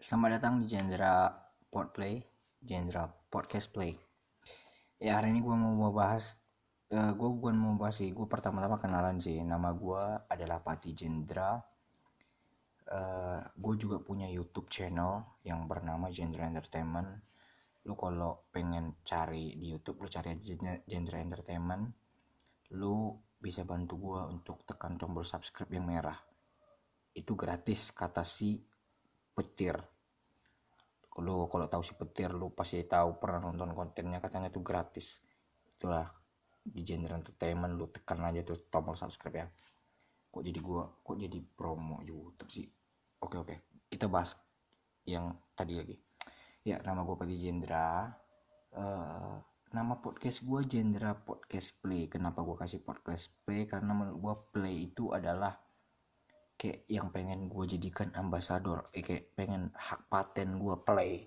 Selamat datang di Jendra Podplay, Jendra Podcast Play. Ya hari ini gue mau bahas, uh, gue bukan mau bahas sih, gue pertama-tama kenalan sih. Nama gue adalah Pati Jendra. Uh, gue juga punya YouTube channel yang bernama Jendra Entertainment. Lu kalau pengen cari di YouTube, lu cari Jendra Entertainment. Lu bisa bantu gue untuk tekan tombol subscribe yang merah. Itu gratis kata si petir lu kalau tahu si petir lu pasti tahu pernah nonton kontennya katanya tuh gratis. Itulah di genre entertainment lu tekan aja tuh tombol subscribe ya. Kok jadi gua kok jadi promo YouTube sih? Oke oke. Kita bahas yang tadi lagi. Ya nama gua Pati Jendra. Uh, nama podcast gua Jendra Podcast Play. Kenapa gua kasih podcast play? Karena menurut gua play itu adalah kayak yang pengen gue jadikan ambasador eh, kayak pengen hak paten gue play.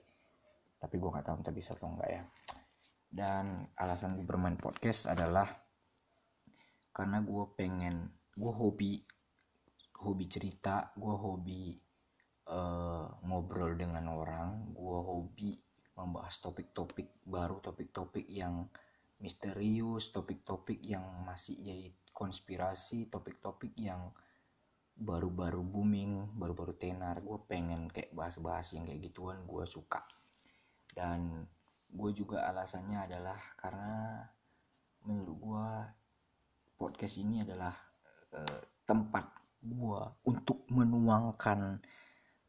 Tapi gue nggak tahu entah bisa atau enggak ya. Dan alasan gue bermain podcast adalah karena gue pengen gue hobi hobi cerita gue hobi uh, ngobrol dengan orang gue hobi membahas topik-topik baru topik-topik yang misterius topik-topik yang masih jadi konspirasi topik-topik yang baru-baru booming baru-baru tenar gue pengen kayak bahas-bahas yang kayak gituan gue suka. Dan gue juga alasannya adalah karena menurut gue podcast ini adalah uh, tempat gue untuk menuangkan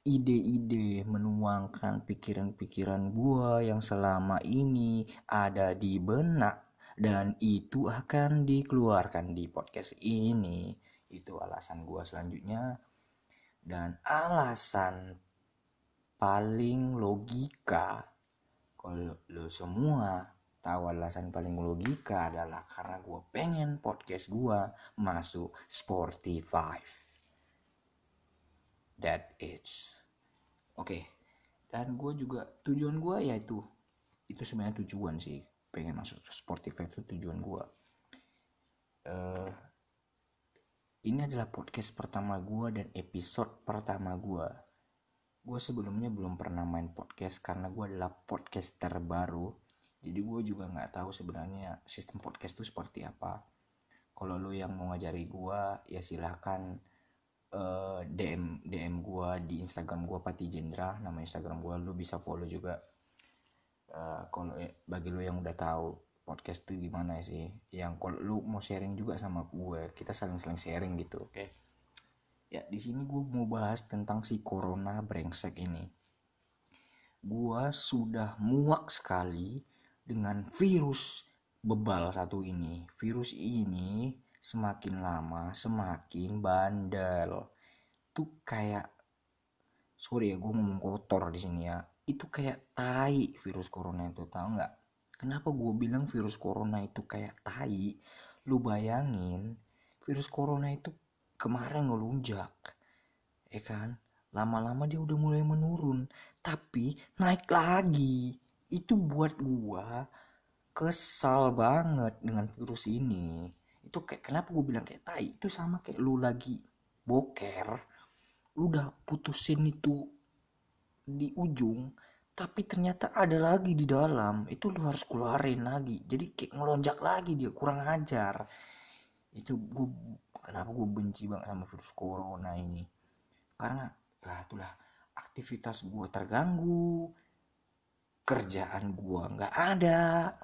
ide-ide menuangkan pikiran-pikiran gue yang selama ini ada di benak dan itu akan dikeluarkan di podcast ini itu alasan gue selanjutnya. Dan alasan paling logika kalau lo semua tahu alasan paling logika adalah karena gue pengen podcast gue masuk Spotify. That is. Oke okay. dan gue juga tujuan gue yaitu itu sebenarnya tujuan sih pengen masuk Spotify itu tujuan gue uh, ini adalah podcast pertama gue dan episode pertama gue. Gue sebelumnya belum pernah main podcast karena gue adalah podcaster baru. Jadi gue juga nggak tahu sebenarnya sistem podcast itu seperti apa. Kalau lo yang mau ngajari gue, ya silahkan uh, eh, DM DM gue di Instagram gue Pati Jendra. Nama Instagram gue lo bisa follow juga. Uh, kalau eh, bagi lo yang udah tahu podcast tuh gimana sih? Yang kalau lu mau sharing juga sama gue kita saling-saling sharing gitu. Oke. Okay? ya di sini gue mau bahas tentang si corona brengsek ini. Gue sudah muak sekali dengan virus bebal satu ini. Virus ini semakin lama semakin bandel. Tuh kayak sorry ya gue ngomong kotor di sini ya. Itu kayak tai virus corona itu tau nggak Kenapa gue bilang virus corona itu kayak tai? Lu bayangin, virus corona itu kemarin ngelunjak. Ya kan? Lama-lama dia udah mulai menurun. Tapi naik lagi. Itu buat gue kesal banget dengan virus ini. Itu kayak kenapa gue bilang kayak tai? Itu sama kayak lu lagi boker. Lu udah putusin itu di ujung tapi ternyata ada lagi di dalam. Itu lu harus keluarin lagi. Jadi kayak ngelonjak lagi dia kurang ajar. Itu gue kenapa gue benci banget sama virus corona ini? Karena ya itulah aktivitas gue terganggu. Kerjaan gue nggak ada.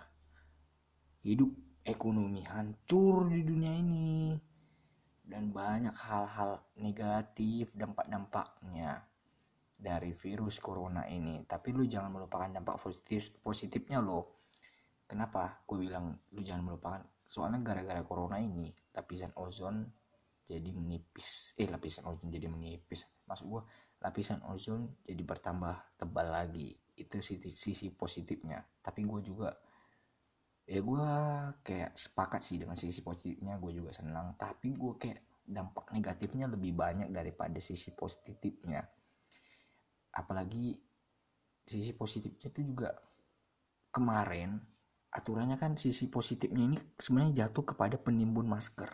Hidup ekonomi hancur di dunia ini. Dan banyak hal-hal negatif dampak-dampaknya dari virus corona ini. Tapi lu jangan melupakan dampak positif positifnya lo. Kenapa? Gue bilang lu jangan melupakan. Soalnya gara-gara corona ini lapisan ozon jadi menipis. Eh lapisan ozon jadi menipis. Maksud gue lapisan ozon jadi bertambah tebal lagi. Itu sisi, sisi positifnya. Tapi gue juga ya gue kayak sepakat sih dengan sisi positifnya gue juga senang. Tapi gue kayak dampak negatifnya lebih banyak daripada sisi positifnya apalagi sisi positifnya itu juga kemarin aturannya kan sisi positifnya ini sebenarnya jatuh kepada penimbun masker.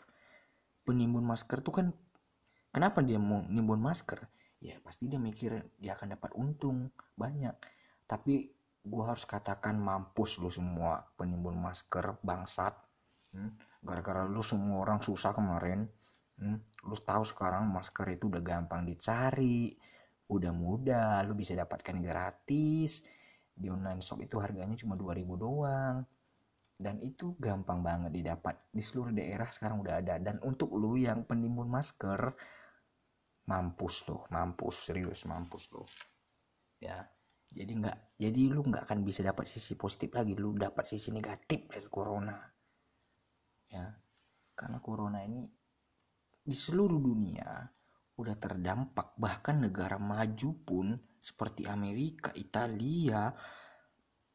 Penimbun masker tuh kan kenapa dia mau nimbun masker? Ya pasti dia mikir dia akan dapat untung banyak. Tapi gue harus katakan mampus lu semua penimbun masker bangsat. Hmm? gara-gara lu semua orang susah kemarin. Hmm? lu tahu sekarang masker itu udah gampang dicari udah mudah lu bisa dapatkan gratis. Di online shop itu harganya cuma 2000 doang. Dan itu gampang banget didapat. Di seluruh daerah sekarang udah ada. Dan untuk lu yang penimbun masker mampus loh mampus serius mampus loh ya. Jadi nggak jadi lu nggak akan bisa dapat sisi positif lagi. Lu dapat sisi negatif dari corona. Ya. Karena corona ini di seluruh dunia udah terdampak bahkan negara maju pun seperti Amerika, Italia,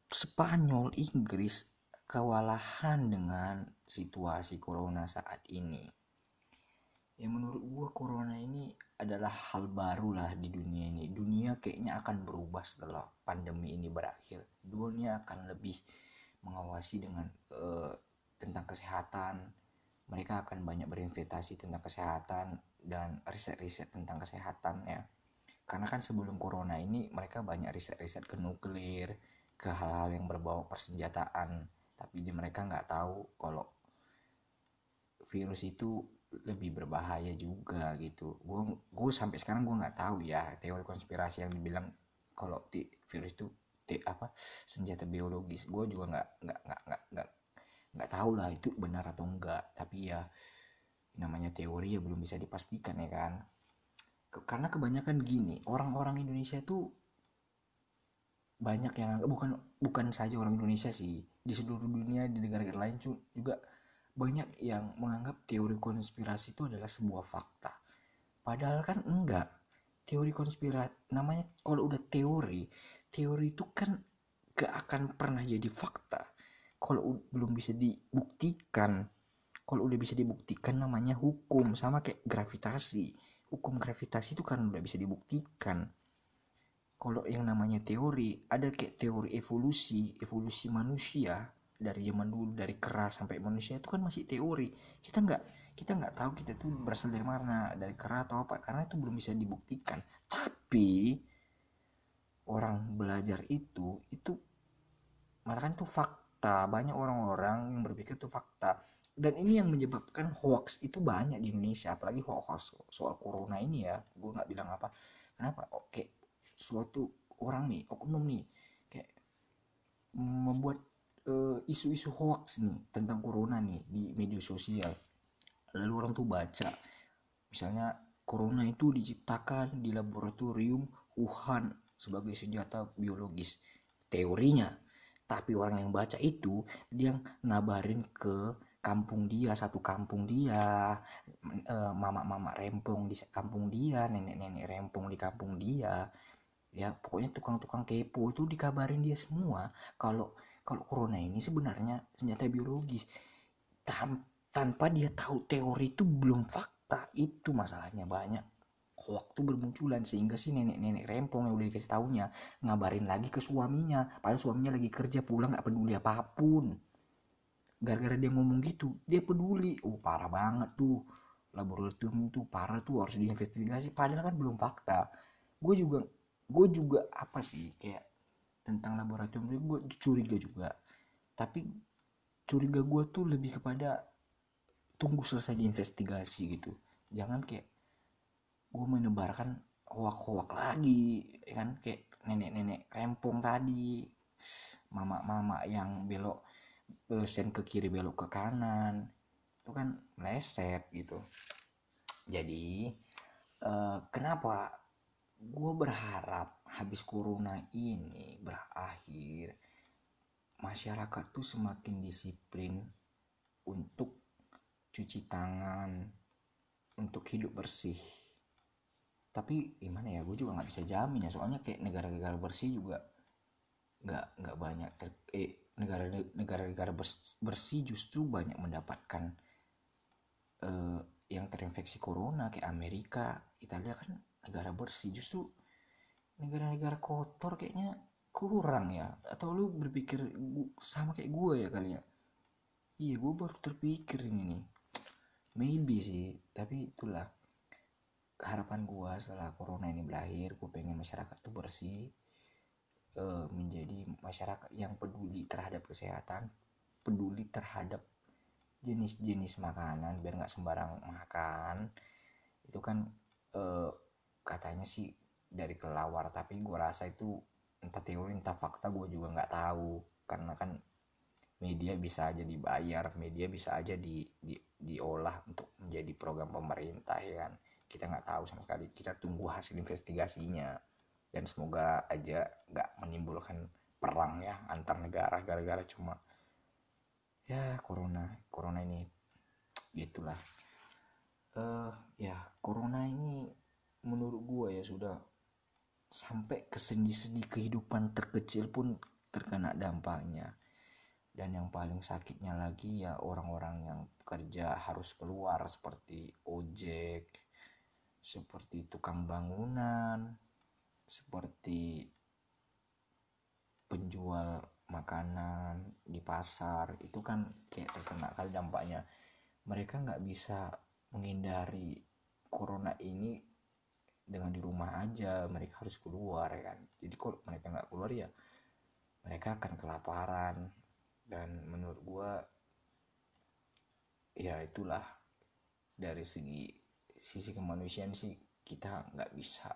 Spanyol, Inggris kewalahan dengan situasi corona saat ini. Ya menurut gua corona ini adalah hal baru lah di dunia ini. Dunia kayaknya akan berubah setelah pandemi ini berakhir. Dunia akan lebih mengawasi dengan uh, tentang kesehatan. Mereka akan banyak berinvestasi tentang kesehatan dan riset-riset tentang kesehatan ya. Karena kan sebelum corona ini mereka banyak riset-riset ke nuklir, ke hal-hal yang berbau persenjataan. Tapi di mereka nggak tahu kalau virus itu lebih berbahaya juga gitu. Gue gue sampai sekarang gue nggak tahu ya teori konspirasi yang dibilang kalau virus itu te, apa senjata biologis. Gue juga nggak nggak nggak nggak nggak nggak tahu lah itu benar atau enggak tapi ya namanya teori ya belum bisa dipastikan ya kan. Karena kebanyakan gini orang-orang Indonesia itu banyak yang bukan bukan saja orang Indonesia sih di seluruh dunia di negara-negara lain juga banyak yang menganggap teori konspirasi itu adalah sebuah fakta. Padahal kan enggak. Teori konspirasi namanya kalau udah teori teori itu kan gak akan pernah jadi fakta. Kalau belum bisa dibuktikan kalau udah bisa dibuktikan namanya hukum sama kayak gravitasi. Hukum gravitasi itu kan udah bisa dibuktikan. Kalau yang namanya teori ada kayak teori evolusi evolusi manusia. Dari zaman dulu dari kera sampai manusia itu kan masih teori. Kita nggak kita nggak tahu kita tuh berasal dari mana dari kera atau apa karena itu belum bisa dibuktikan. Tapi orang belajar itu itu kan itu fakta. Banyak orang-orang yang berpikir itu fakta dan ini yang menyebabkan hoax itu banyak di Indonesia apalagi hoax soal corona ini ya. Gue nggak bilang apa. Kenapa? Oke suatu orang nih oknum nih kayak membuat uh, isu-isu hoax nih tentang corona nih di media sosial. Lalu orang tuh baca misalnya corona itu diciptakan di laboratorium Wuhan sebagai senjata biologis. Teorinya tapi orang yang baca itu dia ngabarin ke kampung dia satu kampung dia eh, mama-mama rempong di kampung dia nenek-nenek rempong di kampung dia. Ya pokoknya tukang-tukang kepo itu dikabarin dia semua. Kalau kalau corona ini sebenarnya senjata biologis. Tan tanpa dia tahu teori itu belum fakta itu masalahnya. Banyak waktu bermunculan sehingga si nenek-nenek rempong yang udah dikasih tahunya ngabarin lagi ke suaminya. Padahal suaminya lagi kerja pulang nggak peduli apa pun gara-gara dia ngomong gitu dia peduli. Oh parah banget tuh. Laboratorium tuh parah tuh harus diinvestigasi. Padahal kan belum fakta. Gue juga gue juga apa sih kayak tentang laboratorium gue curiga juga. Tapi curiga gue tuh lebih kepada tunggu selesai diinvestigasi gitu. Jangan kayak gue menebarkan hoak-hoak lagi ya kan? Kayak nenek-nenek rempong tadi mama-mama yang belok sen ke kiri belok ke kanan. Itu kan meleset gitu. Jadi uh, kenapa gue berharap habis corona ini berakhir masyarakat tuh semakin disiplin untuk cuci tangan untuk hidup bersih. Tapi gimana ya gue juga nggak bisa jamin ya. Soalnya kayak negara-negara bersih juga nggak nggak banyak ter, eh negara-negara bersih justru banyak mendapatkan eh, yang terinfeksi corona kayak Amerika Italia kan negara bersih. Justru negara-negara kotor kayaknya kurang ya. Atau lu berpikir sama kayak gue ya kali ya? Iya gue baru terpikir ini nih. Maybe sih tapi itulah harapan gue setelah corona ini berakhir gue pengen masyarakat tuh bersih uh, menjadi masyarakat yang peduli terhadap kesehatan peduli terhadap jenis-jenis makanan biar nggak sembarang makan. Itu kan uh, katanya sih dari kelawar tapi gue rasa itu entah teori entah fakta gue juga nggak tahu. Karena kan media bisa aja dibayar media bisa aja di, di diolah untuk menjadi program pemerintah ya kan? Kita nggak tahu sama sekali. Kita tunggu hasil investigasinya dan semoga aja nggak menimbulkan perang ya antar negara gara-gara cuma ya corona corona ini gitulah. Uh, ya corona ini menurut gue ya sudah sampai ke sendi-sendi kehidupan terkecil pun terkena dampaknya. Dan yang paling sakitnya lagi ya orang-orang yang kerja harus keluar seperti ojek seperti tukang bangunan, seperti penjual makanan di pasar itu kan kayak terkena kali dampaknya. Mereka nggak bisa menghindari corona ini dengan di rumah aja mereka harus keluar ya kan. Jadi kalau mereka nggak keluar ya mereka akan kelaparan. Dan menurut gua ya itulah dari segi sisi kemanusiaan sih kita nggak bisa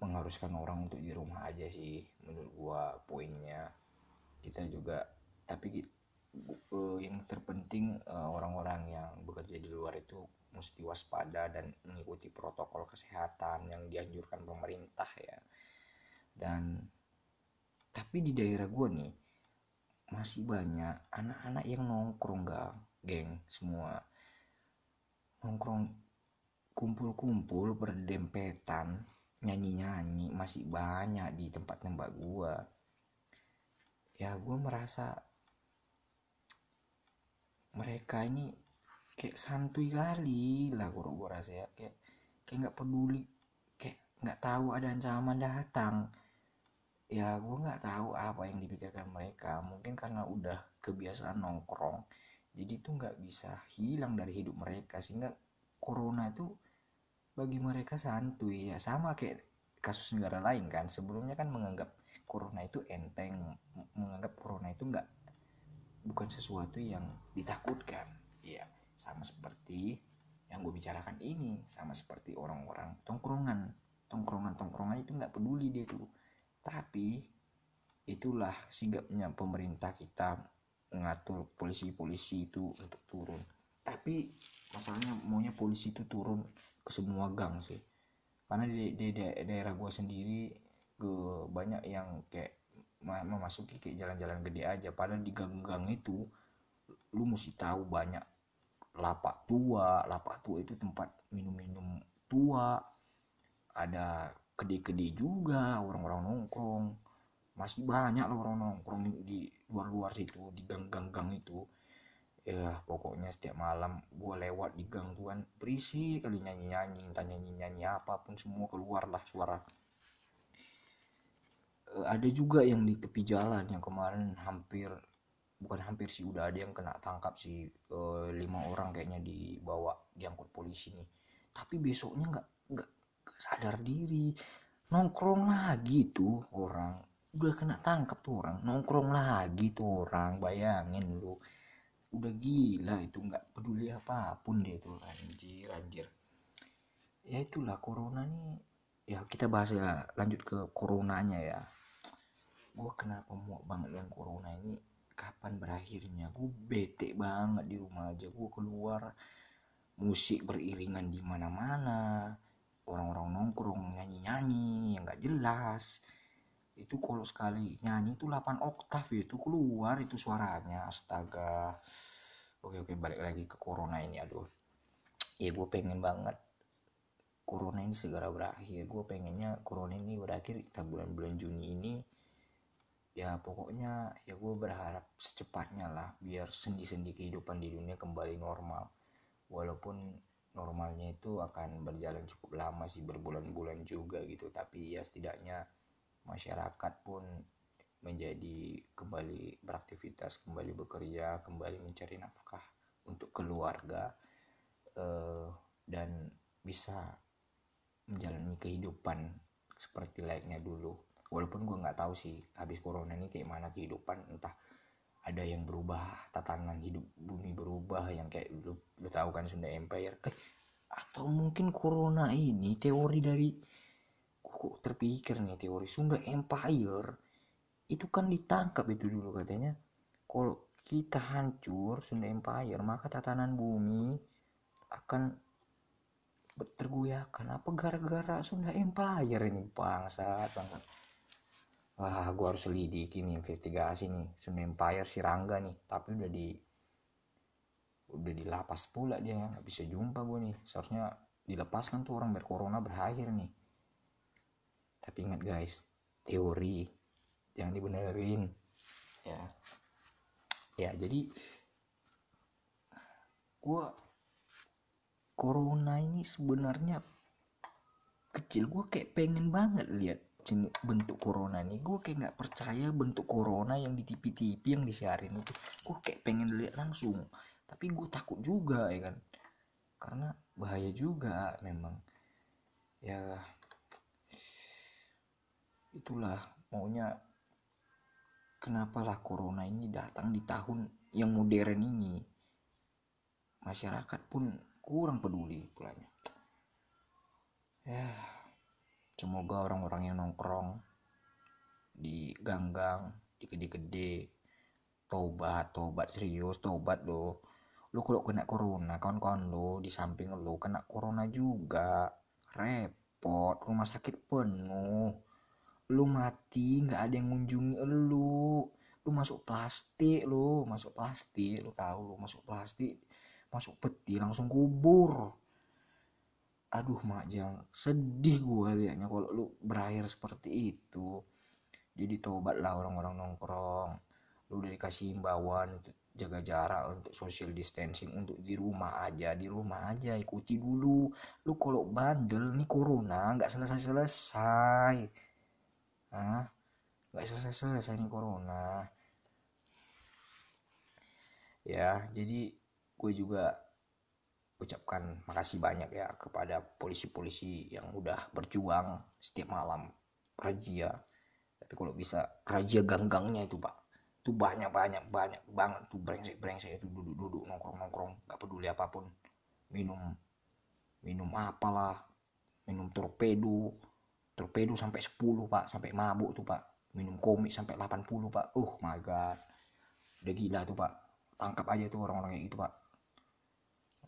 mengharuskan orang untuk di rumah aja sih menurut gua poinnya. Kita juga tapi uh, yang terpenting uh, orang-orang yang bekerja di luar itu mesti waspada dan mengikuti protokol kesehatan yang dianjurkan pemerintah ya. Dan tapi di daerah gua nih masih banyak anak-anak yang nongkrong gak geng semua. Nongkrong kumpul-kumpul berdempetan nyanyi-nyanyi masih banyak di tempat-tempat gua. Ya gua merasa mereka ini kayak santuy kali lah gua, gua rasa ya. Kayak kayak nggak peduli kayak nggak tahu ada ancaman datang. Ya gue nggak tahu apa yang dipikirkan mereka. Mungkin karena udah kebiasaan nongkrong jadi itu nggak bisa hilang dari hidup mereka. Sehingga corona itu bagi mereka santuy. Ya sama kayak kasus negara lain kan. Sebelumnya kan menganggap corona itu enteng menganggap corona itu nggak bukan sesuatu yang ditakutkan. Ya sama seperti yang gue bicarakan ini sama seperti orang-orang tongkrongan. Tongkrongan tongkrongan itu nggak peduli dia tuh. Tapi itulah sigapnya pemerintah kita mengatur polisi-polisi itu untuk turun. Tapi masalahnya maunya polisi itu turun ke semua gang sih. Karena di, di, di daerah gue sendiri gue banyak yang kayak memasuki kayak jalan-jalan gede aja. Padahal di gang-gang itu lu mesti tahu banyak lapak tua. Lapak tua itu tempat minum-minum tua. Ada kede-kede juga orang-orang nongkrong. Masih banyak loh orang nongkrong di luar-luar situ di gang-gang-gang itu ya pokoknya setiap malam gue lewat di gang tuan berisi kali nyanyi-nyanyi entah nyanyi-nyanyi apa pun semua keluar lah suara. E, ada juga yang di tepi jalan yang kemarin hampir bukan hampir sih udah ada yang kena tangkap sih. E, lima orang kayaknya dibawa diangkut polisi nih. Tapi besoknya nggak nggak sadar diri. Nongkrong lagi tuh orang. Udah kena tangkap tuh orang. Nongkrong lagi tuh orang bayangin lu udah gila itu nggak peduli apa pun dia tuh anjir anjir. Ya itulah corona nih. Ya kita bahas ya lanjut ke coronanya ya. Gue kenapa muak banget dengan corona ini? Kapan berakhirnya? Gue bete banget di rumah aja. Gue keluar musik beriringan di mana-mana. Orang-orang nongkrong nyanyi-nyanyi yang nggak jelas itu kalau sekali nyanyi itu 8 oktav itu keluar itu suaranya astaga. Oke oke balik lagi ke corona ini aduh. Ya gue pengen banget corona ini segera berakhir. Gue pengennya corona ini berakhir kita bulan-bulan Juni ini. Ya pokoknya ya gue berharap secepatnya lah biar sendi-sendi kehidupan di dunia kembali normal. Walaupun normalnya itu akan berjalan cukup lama sih berbulan-bulan juga gitu. Tapi ya setidaknya masyarakat pun menjadi kembali beraktivitas, kembali bekerja, kembali mencari nafkah untuk keluarga uh, dan bisa menjalani kehidupan seperti layaknya dulu. Walaupun gue nggak tahu sih habis corona ini kayak mana kehidupan entah ada yang berubah tatanan hidup bumi berubah yang kayak lu, lu tahu kan Sunda Empire. Eh, atau mungkin corona ini teori dari kok terpikir nih teori Sunda Empire itu kan ditangkap itu dulu katanya. Kalau kita hancur Sunda Empire maka tatanan bumi akan tergoyahkan. Apa gara-gara Sunda Empire ini? Bangsat bangsat wah gue harus selidiki nih investigasi nih. Sunda Empire si Rangga nih tapi udah di udah dilapas pula dia. Nggak bisa jumpa gue nih. Seharusnya dilepaskan tuh orang berkorona berakhir nih tapi ingat guys teori jangan dibenerin. Ya. Ya jadi gue corona ini sebenarnya kecil. Gue kayak pengen banget lihat bentuk corona nih gue kayak nggak percaya bentuk corona yang di tv-tv yang disiarin itu. Gue kayak pengen lihat langsung. Tapi gue takut juga ya kan? Karena bahaya juga memang. Ya itulah maunya kenapalah corona ini datang di tahun yang modern ini? Masyarakat pun kurang peduli pulanya. Ya semoga orang-orang yang nongkrong di ganggang di gede-gede tobat tobat serius tobat lo lu kalau kena corona kawan-kawan lo di samping lo kena corona juga repot rumah sakit penuh lu mati nggak ada yang ngunjungi lu. Lu masuk plastik lu masuk plastik lu tahu lu masuk plastik masuk peti langsung kubur. Aduh majang sedih gue liatnya kalau lu berakhir seperti itu. Jadi tobatlah orang-orang nongkrong. Lu udah dikasih himbauan jaga jarak untuk social distancing untuk di rumah aja di rumah aja ikuti dulu. Lu kalau bandel nih corona nggak selesai selesai ah nggak selesai selesai nih corona. Ya jadi gue juga ucapkan makasih banyak ya kepada polisi-polisi yang udah berjuang setiap malam. Razia. Tapi kalau bisa razia ganggangnya itu pak. Itu banyak banyak banyak banget tuh brengsek brengsek itu. Duduk duduk nongkrong nongkrong gak peduli apa pun. Minum minum apalah minum torpedo torpedo sampai 10 pak. Sampai mabuk tuh pak. Minum komik sampai 80 pak. Uh my god. Udah gila tuh pak. Tangkap aja tuh orang-orang kayak gitu pak.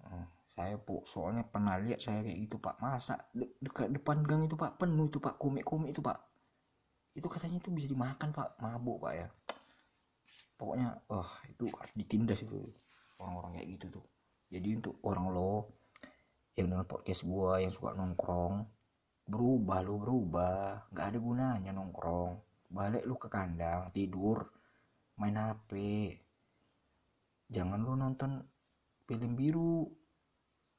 Hmm, saya po soalnya pernah lihat saya kayak gitu pak. Masa de dekat depan gang itu pak penuh itu pak. Komik-komik itu pak. Itu katanya itu bisa dimakan pak. Mabuk pak ya. Pokoknya wah oh, itu harus ditindas itu orang-orang kayak gitu tuh. Jadi untuk orang lo yang dengan podcast gua yang suka nongkrong berubah lu berubah. Nggak ada gunanya nongkrong. Balik lu ke kandang tidur main hp jangan lu nonton film biru.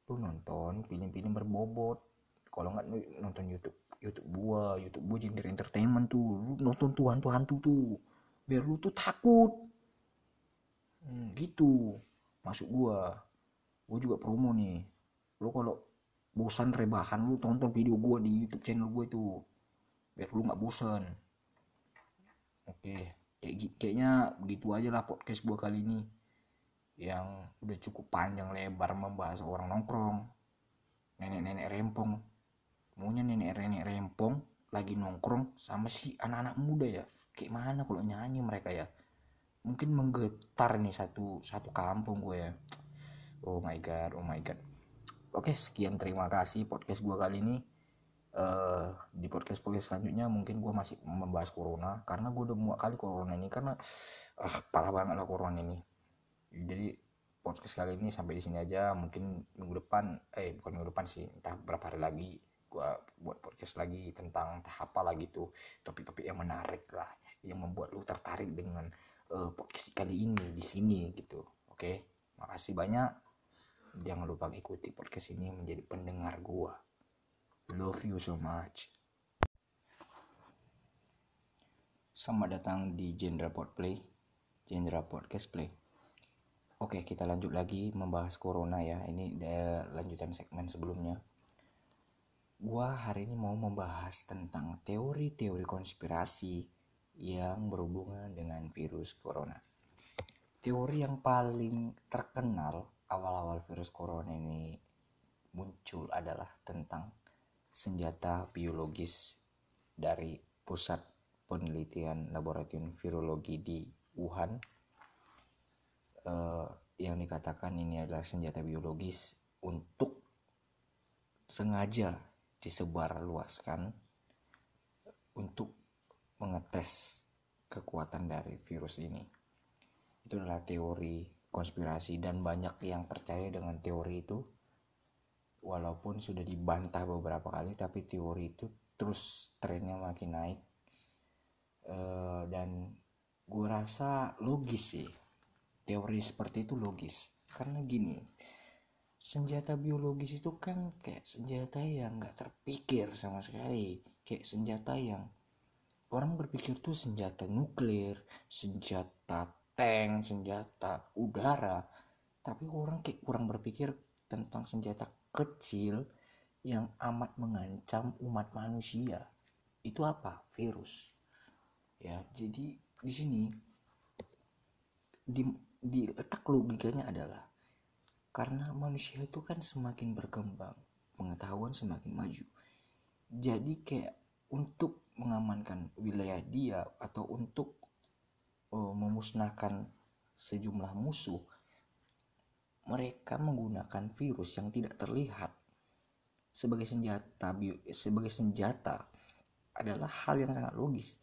Lu nonton film-film berbobot. Kalau nggak nonton YouTube YouTube gua YouTube gua jadi entertainment tuh. Lu nonton Tuhan Tuhan tuh tuh. Biar lu tuh takut. Hmm, gitu. Masuk gua. Gua juga promo nih. Lu kalau bosan rebahan lu tonton video gua di YouTube channel gua itu. Biar lu nggak bosan. Oke kayak kayaknya begitu aja lah podcast gua kali ini. Yang udah cukup panjang lebar membahas orang nongkrong nenek-nenek rempong. Maunya nenek-nenek rempong lagi nongkrong sama si anak-anak muda ya. Kayak mana kalau nyanyi mereka ya? Mungkin menggetar nih satu satu kampung gue ya. Oh my god oh my god oke sekian. Terima kasih podcast gue kali ini. Uh, di podcast podcast selanjutnya mungkin gue masih membahas corona karena gue udah muak kali corona ini karena uh, parah banget lah corona ini. Jadi podcast kali ini sampai di sini aja. Mungkin minggu depan eh bukan minggu depan sih entah berapa hari lagi gua buat podcast lagi tentang tahap apa lagi tuh topik-topik yang menarik lah yang membuat lu tertarik dengan uh, podcast kali ini di sini gitu. Oke okay? makasih banyak jangan lupa ikuti podcast ini menjadi pendengar gua love you so much Selamat datang di Genre Podplay, Podcast Play. Oke, kita lanjut lagi membahas corona ya. Ini lanjutan segmen sebelumnya. gua hari ini mau membahas tentang teori-teori konspirasi yang berhubungan dengan virus corona. Teori yang paling terkenal awal-awal virus corona ini muncul adalah tentang senjata biologis dari pusat penelitian laboratorium virologi di Wuhan eh, yang dikatakan ini adalah senjata biologis untuk sengaja disebar luaskan untuk mengetes kekuatan dari virus ini. Itu adalah teori konspirasi dan banyak yang percaya dengan teori itu. Walaupun sudah dibantah beberapa kali tapi teori itu terus trennya makin naik. Uh, dan gue rasa logis sih. Teori seperti itu logis. Karena gini senjata biologis itu kan kayak senjata yang nggak terpikir sama sekali. Kayak senjata yang orang berpikir tuh senjata nuklir senjata tank senjata udara. Tapi orang kayak kurang berpikir tentang senjata kecil yang amat mengancam umat manusia. Itu apa? Virus. Ya jadi di sini di, di letak logikanya adalah karena manusia itu kan semakin berkembang pengetahuan semakin maju. Jadi kayak untuk mengamankan wilayah dia atau untuk uh, memusnahkan sejumlah musuh mereka menggunakan virus yang tidak terlihat sebagai senjata sebagai senjata adalah hal yang sangat logis.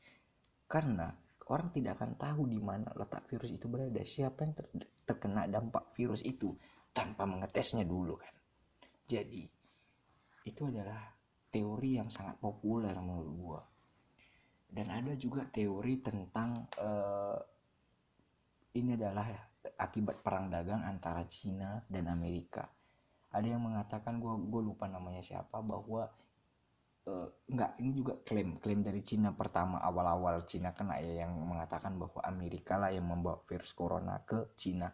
Karena orang tidak akan tahu di mana letak virus itu berada siapa yang ter terkena dampak virus itu tanpa mengetesnya dulu kan. Jadi itu adalah teori yang sangat populer menurut gua dan ada juga teori tentang uh, ini adalah akibat perang dagang antara Cina dan Amerika. Ada yang mengatakan gua gue lupa namanya siapa bahwa uh, enggak ini juga klaim klaim dari Cina pertama awal-awal Cina kena ya yang mengatakan bahwa Amerika lah yang membawa virus corona ke Cina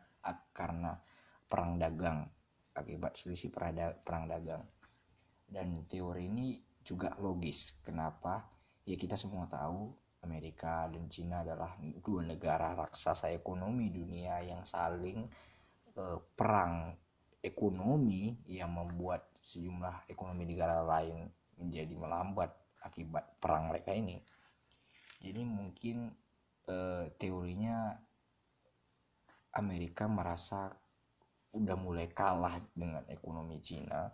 karena perang dagang akibat selisih perang dagang. Dan teori ini juga logis kenapa ya kita semua tahu Amerika dan Cina adalah dua negara raksasa ekonomi dunia yang saling eh, perang ekonomi yang membuat sejumlah ekonomi negara lain menjadi melambat akibat perang mereka ini. Jadi mungkin eh, teorinya Amerika merasa udah mulai kalah dengan ekonomi Cina.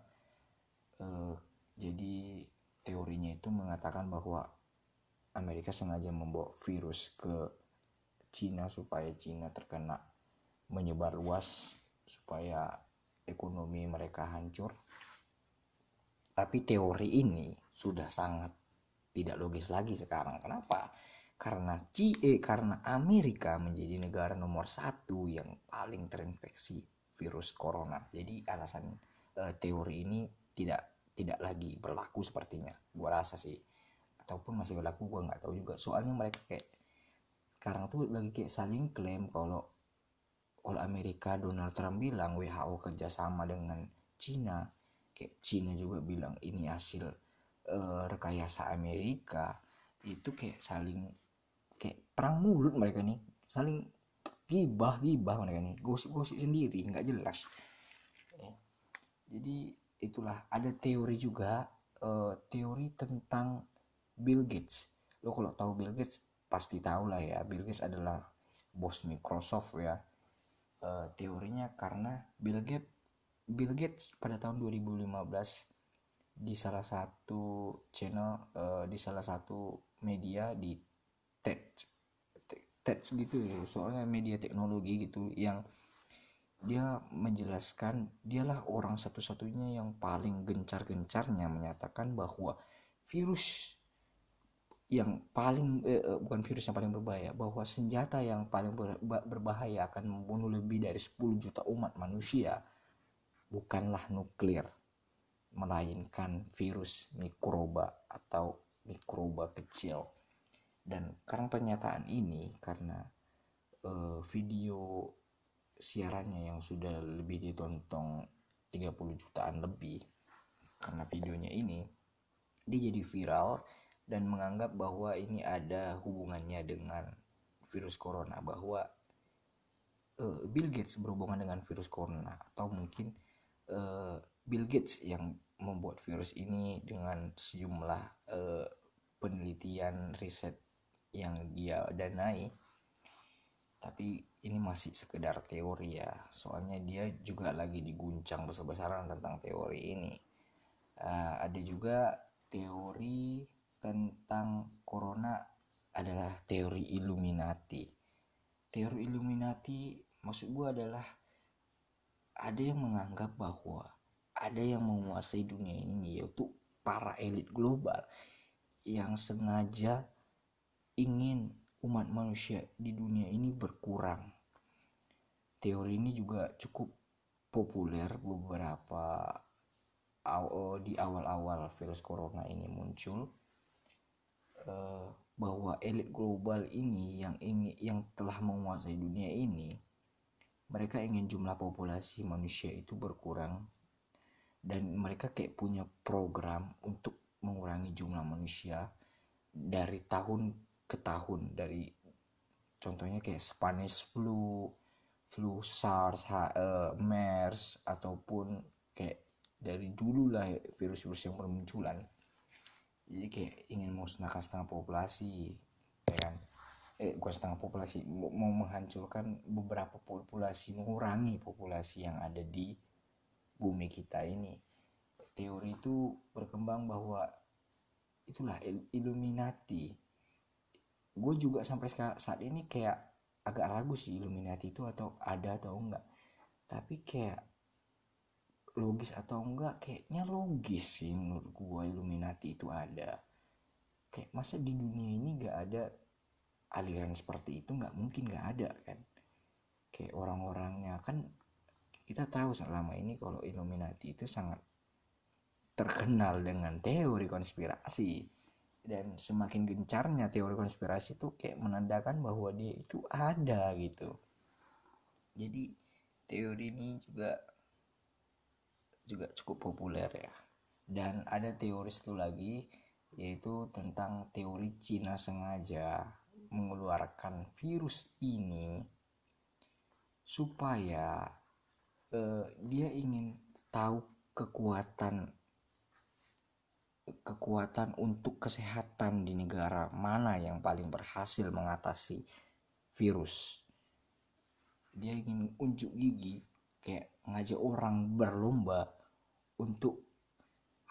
Uh, jadi teorinya itu mengatakan bahwa Amerika sengaja membawa virus ke Cina supaya Cina terkena menyebar luas supaya ekonomi mereka hancur tapi teori ini sudah sangat tidak logis lagi sekarang kenapa karena CE karena Amerika menjadi negara nomor satu yang paling terinfeksi virus corona. Jadi alasan uh, teori ini tidak tidak lagi berlaku sepertinya. Gua rasa sih ataupun masih berlaku gua nggak tahu juga. Soalnya mereka kayak sekarang tuh lagi kayak saling klaim kalau oleh Amerika Donald Trump bilang WHO kerjasama dengan Cina kayak Cina juga bilang ini hasil uh, rekayasa Amerika itu kayak saling kayak perang mulut mereka nih saling gibah gibah mereka nih gosip-gosip sendiri nggak jelas ya. jadi itulah ada teori juga uh, teori tentang Bill Gates. Lo kalau tahu Bill Gates pasti tahu lah ya. Bill Gates adalah bos Microsoft ya. Uh, teorinya karena Bill Gates Bill Gates pada tahun 2015 di salah satu channel uh, di salah satu media di TED TED gitu ya. Soalnya media teknologi gitu yang dia menjelaskan dialah orang satu-satunya yang paling gencar-gencarnya menyatakan bahwa virus yang paling eh, eh bukan virus yang paling berbahaya bahwa senjata yang paling ber, berbahaya akan membunuh lebih dari 10 juta umat manusia bukanlah nuklir melainkan virus mikroba atau mikroba kecil. Dan karena pernyataan ini karena uh, video siarannya yang sudah lebih ditonton 30 jutaan lebih karena videonya ini dia jadi viral dan menganggap bahwa ini ada hubungannya dengan virus corona bahwa uh, Bill Gates berhubungan dengan virus corona atau mungkin uh, Bill Gates yang membuat virus ini dengan sejumlah uh, penelitian riset yang dia danai. Tapi ini masih sekedar teori ya soalnya dia juga lagi diguncang besar-besaran tentang teori ini. Uh, ada juga teori tentang corona adalah teori Illuminati. Teori Illuminati maksud gue adalah ada yang menganggap bahwa ada yang menguasai dunia ini yaitu para elit global yang sengaja ingin umat manusia di dunia ini berkurang. Teori ini juga cukup populer beberapa di awal-awal virus corona ini muncul eh, bahwa elit global ini yang ingin yang telah menguasai dunia ini mereka ingin jumlah populasi manusia itu berkurang dan mereka kayak punya program untuk mengurangi jumlah manusia dari tahun ke tahun. Dari contohnya kayak Spanish flu flu SARS, H, uh, MERS ataupun kayak dari dulu lah virus-virus yang bermunculan jadi kayak ingin musnahkan setengah populasi ya kan? Eh bukan setengah populasi mau menghancurkan beberapa populasi mengurangi populasi yang ada di bumi kita ini. Teori itu berkembang bahwa itulah Illuminati. Gue juga sampai saat ini kayak agak ragu sih Illuminati itu atau ada atau enggak. Tapi kayak logis atau enggak kayaknya logis sih menurut gue Illuminati itu ada. Kayak masa di dunia ini gak ada aliran seperti itu nggak mungkin nggak ada kan? Kayak orang-orangnya kan kita tahu selama ini kalau Illuminati itu sangat terkenal dengan teori konspirasi. Dan semakin gencarnya teori konspirasi itu kayak menandakan bahwa dia itu ada gitu. Jadi teori ini juga juga cukup populer ya dan ada teori satu lagi yaitu tentang teori Cina sengaja mengeluarkan virus ini supaya uh, dia ingin tahu kekuatan kekuatan untuk kesehatan di negara mana yang paling berhasil mengatasi virus. Dia ingin unjuk gigi kayak ngajak orang berlomba untuk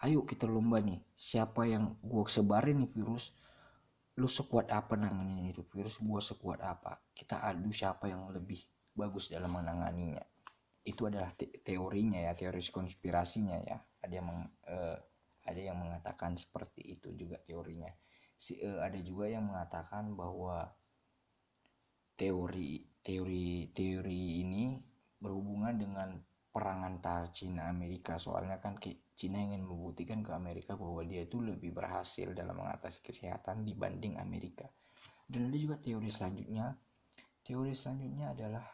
ayo kita lomba nih siapa yang gua sebarin nih virus lu sekuat apa nanganin itu virus gua sekuat apa kita adu siapa yang lebih bagus dalam menanganinya. Itu adalah te teorinya ya teori konspirasinya ya. Ada yang meng, uh, ada yang mengatakan seperti itu juga teorinya. Si uh, ada juga yang mengatakan bahwa teori teori teori ini berhubungan dengan perang antar Cina Amerika. Soalnya kan Cina ingin membuktikan ke Amerika bahwa dia itu lebih berhasil dalam mengatasi kesehatan dibanding Amerika. Dan ada juga teori selanjutnya. Teori selanjutnya adalah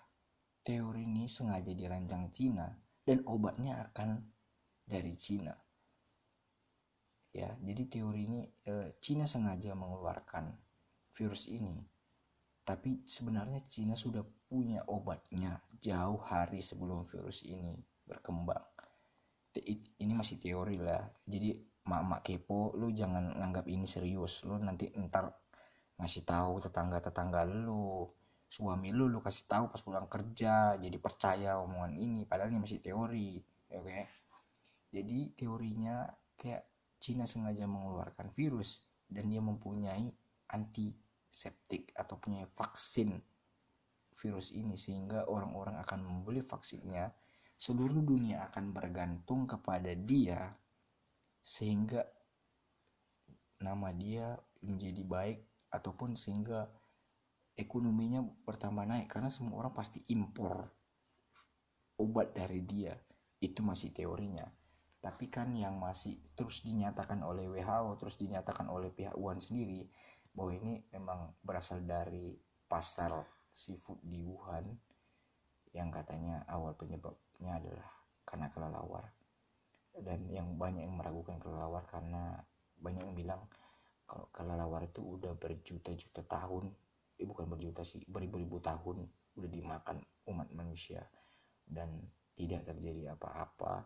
teori ini sengaja dirancang Cina dan obatnya akan dari Cina. Ya jadi teori ini e, Cina sengaja mengeluarkan virus ini. Tapi sebenarnya Cina sudah punya obatnya jauh hari sebelum virus ini berkembang. Ini masih teori lah. Jadi mak-mak kepo lu jangan nganggap ini serius. Lu nanti ntar ngasih tahu tetangga-tetangga lu. Suami lu lu kasih tahu pas pulang kerja. Jadi percaya omongan ini. Padahal ini masih teori oke? Okay? jadi teorinya kayak Cina sengaja mengeluarkan virus dan dia mempunyai antiseptik atau punya vaksin virus ini sehingga orang-orang akan membeli vaksinnya seluruh dunia akan bergantung kepada dia sehingga nama dia menjadi baik ataupun sehingga ekonominya bertambah naik karena semua orang pasti impor obat dari dia. Itu masih teorinya. Tapi kan yang masih terus dinyatakan oleh WHO terus dinyatakan oleh pihak Wuhan sendiri bahwa ini memang berasal dari pasar seafood di Wuhan yang katanya awal penyebabnya adalah karena kelelawar. Dan yang banyak yang meragukan kelelawar karena banyak yang bilang kalau kelelawar itu udah berjuta-juta tahun eh bukan berjuta sih beribu-ribu tahun udah dimakan umat manusia dan tidak terjadi apa-apa.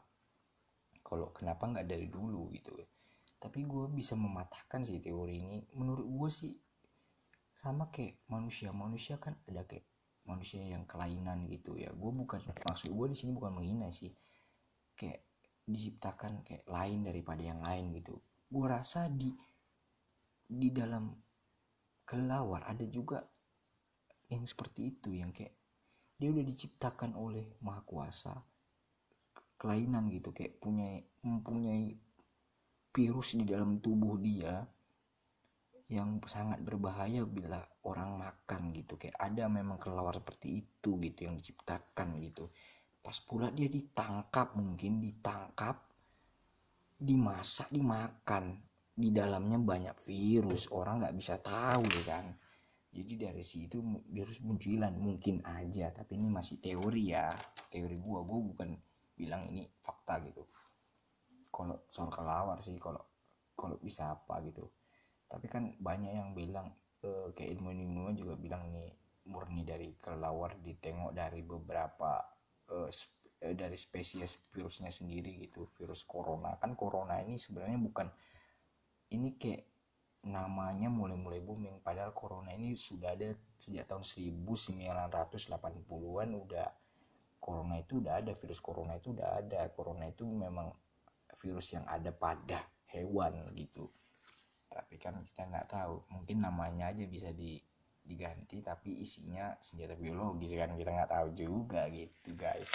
Kalau kenapa nggak dari dulu gitu? Tapi gue bisa mematahkan sih teori ini. Menurut gue sih sama kayak manusia. Manusia kan ada kayak manusia yang kelainan gitu ya. Gue bukan maksud gue di sini bukan menghina sih. Kayak diciptakan kayak lain daripada yang lain gitu. Gue rasa di di dalam kelawar ada juga yang seperti itu yang kayak dia udah diciptakan oleh maha kuasa kelainan gitu. Kayak punya mempunyai virus di dalam tubuh dia yang sangat berbahaya bila orang makan gitu. Kayak ada memang kelelawar seperti itu gitu yang diciptakan gitu. Pas pula dia ditangkap mungkin ditangkap dimasak dimakan. Di dalamnya banyak virus orang nggak bisa tahu ya kan. Jadi dari situ virus munculan mungkin aja tapi ini masih teori ya. Teori gua gua bukan bilang ini fakta gitu. Kalau soal kelawar sih kalau kalau bisa apa gitu tapi kan banyak yang bilang uh, kayak ilmu ilmu juga bilang nih murni dari kelelawar ditengok dari beberapa uh, dari spesies virusnya sendiri gitu virus corona. Kan corona ini sebenarnya bukan ini kayak namanya mulai-mulai booming. Padahal corona ini sudah ada sejak tahun 1980-an udah corona itu udah ada virus corona itu udah ada. Corona itu memang virus yang ada pada hewan gitu tapi kan kita nggak tahu. Mungkin namanya aja bisa di diganti tapi isinya senjata biologis kan. Kita nggak tahu juga gitu guys.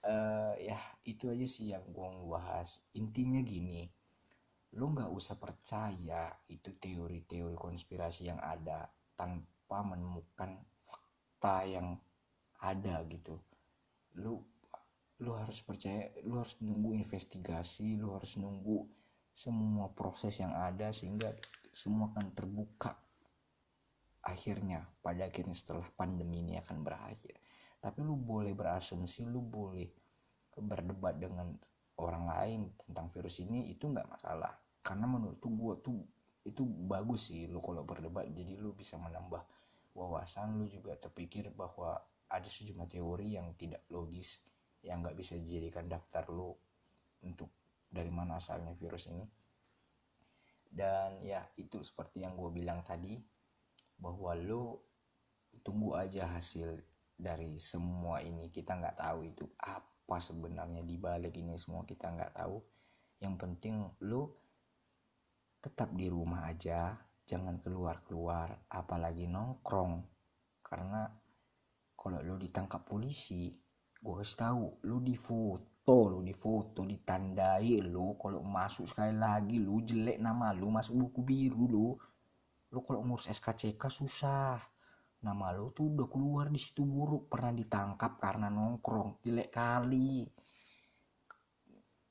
Uh, ya itu aja sih yang gue mau bahas. Intinya gini lu nggak usah percaya itu teori-teori konspirasi yang ada tanpa menemukan fakta yang ada gitu. Lu lu harus percaya lu harus nunggu investigasi lu harus nunggu semua proses yang ada sehingga semua akan terbuka akhirnya pada akhirnya setelah pandemi ini akan berakhir. Tapi lu boleh berasumsi lu boleh berdebat dengan orang lain tentang virus ini itu nggak masalah. Karena menurut gue tuh itu bagus sih lu kalau berdebat. Jadi lu bisa menambah wawasan lu juga terpikir bahwa ada sejumlah teori yang tidak logis yang nggak bisa dijadikan daftar lu untuk dari mana asalnya virus ini. Dan ya itu seperti yang gue bilang tadi bahwa lo tunggu aja hasil dari semua ini. Kita nggak tahu itu apa sebenarnya. Di balik ini semua kita nggak tahu. Yang penting lo tetap di rumah aja. Jangan keluar keluar apalagi nongkrong. Karena kalau lo ditangkap polisi gue kasih tahu lo di foto foto lu di foto ditandai lu. Kalau masuk sekali lagi lu jelek nama lu masuk buku biru lu lu kalau ngurus SKCK susah. Nama lu tuh udah keluar di situ buruk. Pernah ditangkap karena nongkrong. Jelek kali.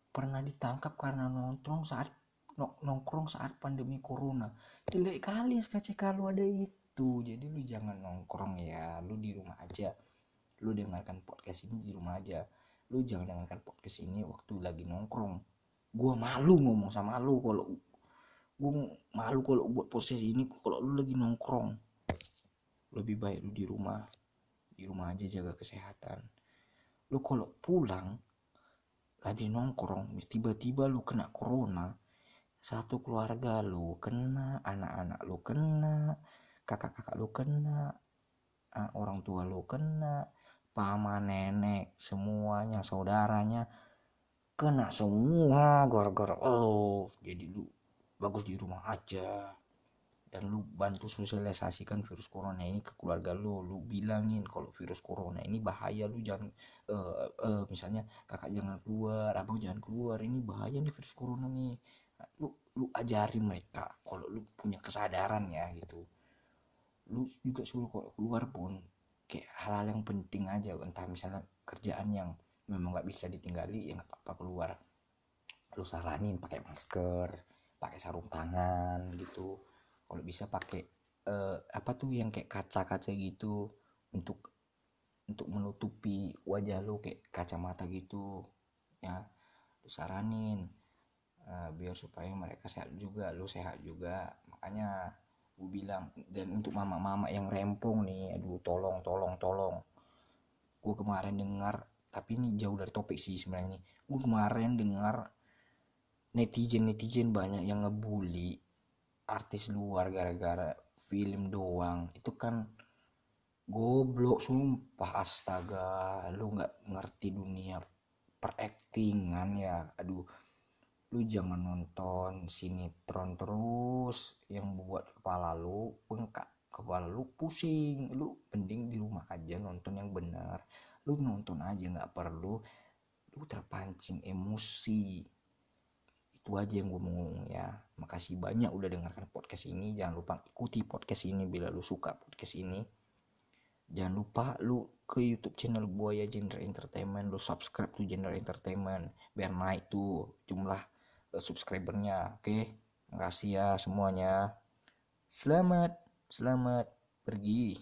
Pernah ditangkap karena nongkrong saat nongkrong saat pandemi corona. Jelek kali SKCK lu ada itu. Jadi lu jangan nongkrong ya. Lu di rumah aja. Lu dengarkan podcast ini di rumah aja lu jangan dengarkan podcast ini waktu lagi nongkrong. Gue malu ngomong sama lu kalau gue malu kalau buat podcast ini kalau lu lagi nongkrong. Lebih baik lu di rumah di rumah aja jaga kesehatan. Lu kalau pulang habis nongkrong tiba-tiba lu kena corona satu keluarga lu kena anak-anak lu kena kakak-kakak lu kena ah, orang tua lu kena paman nenek semuanya saudaranya kena semua gara-gara lo. Jadi lu bagus di rumah aja. Dan lu bantu sosialisasikan virus corona ini ke keluarga lu. Lu bilangin kalau virus corona ini bahaya lu jangan uh, uh, misalnya kakak jangan keluar abang jangan keluar ini bahaya nih virus corona nih. Lu lu ajari mereka kalau lu punya kesadaran ya gitu. Lu juga suruh keluar pun kayak hal-hal yang penting aja entah misalnya kerjaan yang memang nggak bisa ditinggali ya nggak apa-apa keluar. Lu saranin pakai masker pakai sarung tangan gitu. Kalau bisa pakai uh, apa tuh yang kayak kaca-kaca gitu untuk untuk menutupi wajah lu kayak kacamata gitu ya. Lu saranin uh, biar supaya mereka sehat juga lu sehat juga. Makanya gue bilang dan untuk mama-mama yang rempong nih aduh tolong tolong tolong. Gue kemarin dengar tapi ini jauh dari topik sih sebenarnya nih. Gue kemarin dengar netizen netizen banyak yang ngebully artis luar gara-gara film doang. Itu kan goblok sumpah astaga. Lu nggak ngerti dunia peraktingan ya aduh lu jangan nonton sinetron terus yang buat kepala lu bengkak kepala lu pusing. Lu mending di rumah aja nonton yang benar. Lu nonton aja nggak perlu. Lu terpancing emosi. Itu aja yang gue mau ya. Makasih banyak udah dengarkan podcast ini. Jangan lupa ikuti podcast ini bila lu suka podcast ini. Jangan lupa lu ke YouTube channel Buaya Genre Entertainment. Lu subscribe tuh Genre Entertainment. Biar naik tuh jumlah subscribernya oke okay? makasih ya semuanya selamat selamat pergi